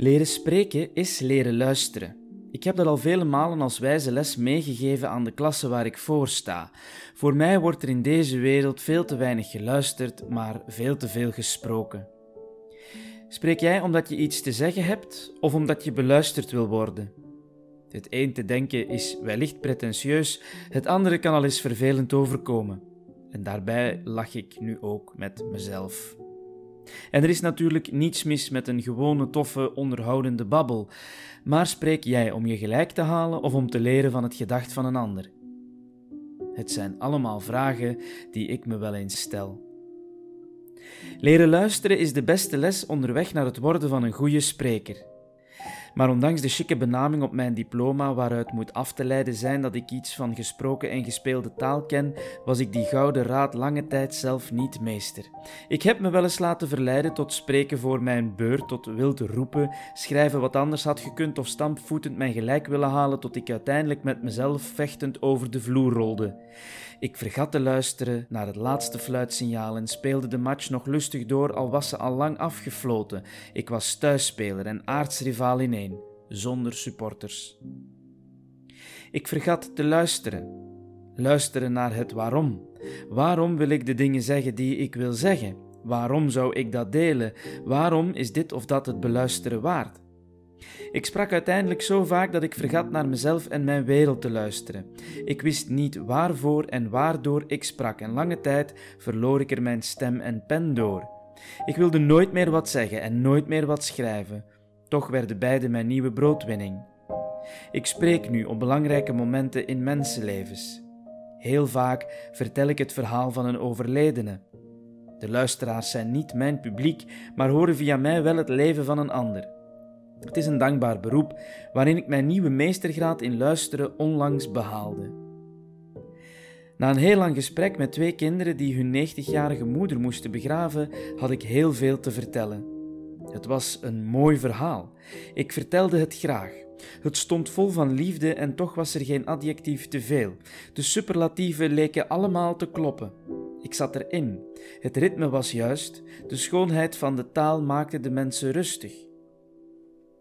Leren spreken is leren luisteren. Ik heb dat al vele malen als wijze les meegegeven aan de klasse waar ik voor sta. Voor mij wordt er in deze wereld veel te weinig geluisterd, maar veel te veel gesproken. Spreek jij omdat je iets te zeggen hebt of omdat je beluisterd wil worden? Het een te denken is wellicht pretentieus, het andere kan al eens vervelend overkomen. En daarbij lach ik nu ook met mezelf. En er is natuurlijk niets mis met een gewone, toffe, onderhoudende babbel. Maar spreek jij om je gelijk te halen of om te leren van het gedacht van een ander? Het zijn allemaal vragen die ik me wel eens stel. Leren luisteren is de beste les onderweg naar het worden van een goede spreker. Maar ondanks de chique benaming op mijn diploma, waaruit moet af te leiden zijn dat ik iets van gesproken en gespeelde taal ken, was ik die gouden raad lange tijd zelf niet meester. Ik heb me wel eens laten verleiden tot spreken voor mijn beurt, tot wild roepen, schrijven wat anders had gekund of stampvoetend mijn gelijk willen halen tot ik uiteindelijk met mezelf vechtend over de vloer rolde. Ik vergat te luisteren naar het laatste fluitsignaal en speelde de match nog lustig door, al was ze al lang afgefloten. Ik was thuisspeler en aardsrivaal in zonder supporters. Ik vergat te luisteren. Luisteren naar het waarom. Waarom wil ik de dingen zeggen die ik wil zeggen? Waarom zou ik dat delen? Waarom is dit of dat het beluisteren waard? Ik sprak uiteindelijk zo vaak dat ik vergat naar mezelf en mijn wereld te luisteren. Ik wist niet waarvoor en waardoor ik sprak en lange tijd verloor ik er mijn stem en pen door. Ik wilde nooit meer wat zeggen en nooit meer wat schrijven. Toch werden beide mijn nieuwe broodwinning. Ik spreek nu op belangrijke momenten in mensenlevens. Heel vaak vertel ik het verhaal van een overledene. De luisteraars zijn niet mijn publiek, maar horen via mij wel het leven van een ander. Het is een dankbaar beroep waarin ik mijn nieuwe meestergraad in luisteren onlangs behaalde. Na een heel lang gesprek met twee kinderen die hun 90-jarige moeder moesten begraven, had ik heel veel te vertellen. Het was een mooi verhaal. Ik vertelde het graag. Het stond vol van liefde en toch was er geen adjectief te veel. De superlatieven leken allemaal te kloppen. Ik zat erin. Het ritme was juist. De schoonheid van de taal maakte de mensen rustig.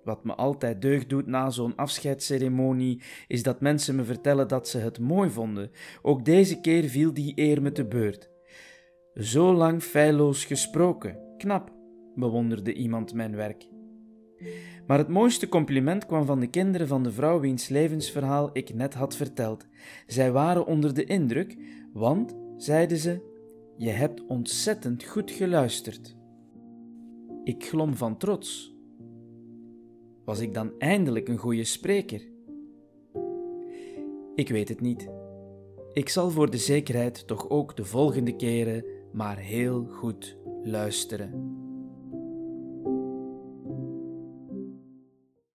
Wat me altijd deugd doet na zo'n afscheidsceremonie, is dat mensen me vertellen dat ze het mooi vonden. Ook deze keer viel die eer me te beurt. Zo lang feilloos gesproken. Knap, bewonderde iemand mijn werk. Maar het mooiste compliment kwam van de kinderen van de vrouw wiens levensverhaal ik net had verteld. Zij waren onder de indruk, want, zeiden ze, je hebt ontzettend goed geluisterd. Ik glom van trots. Was ik dan eindelijk een goede spreker? Ik weet het niet. Ik zal voor de zekerheid toch ook de volgende keren maar heel goed luisteren.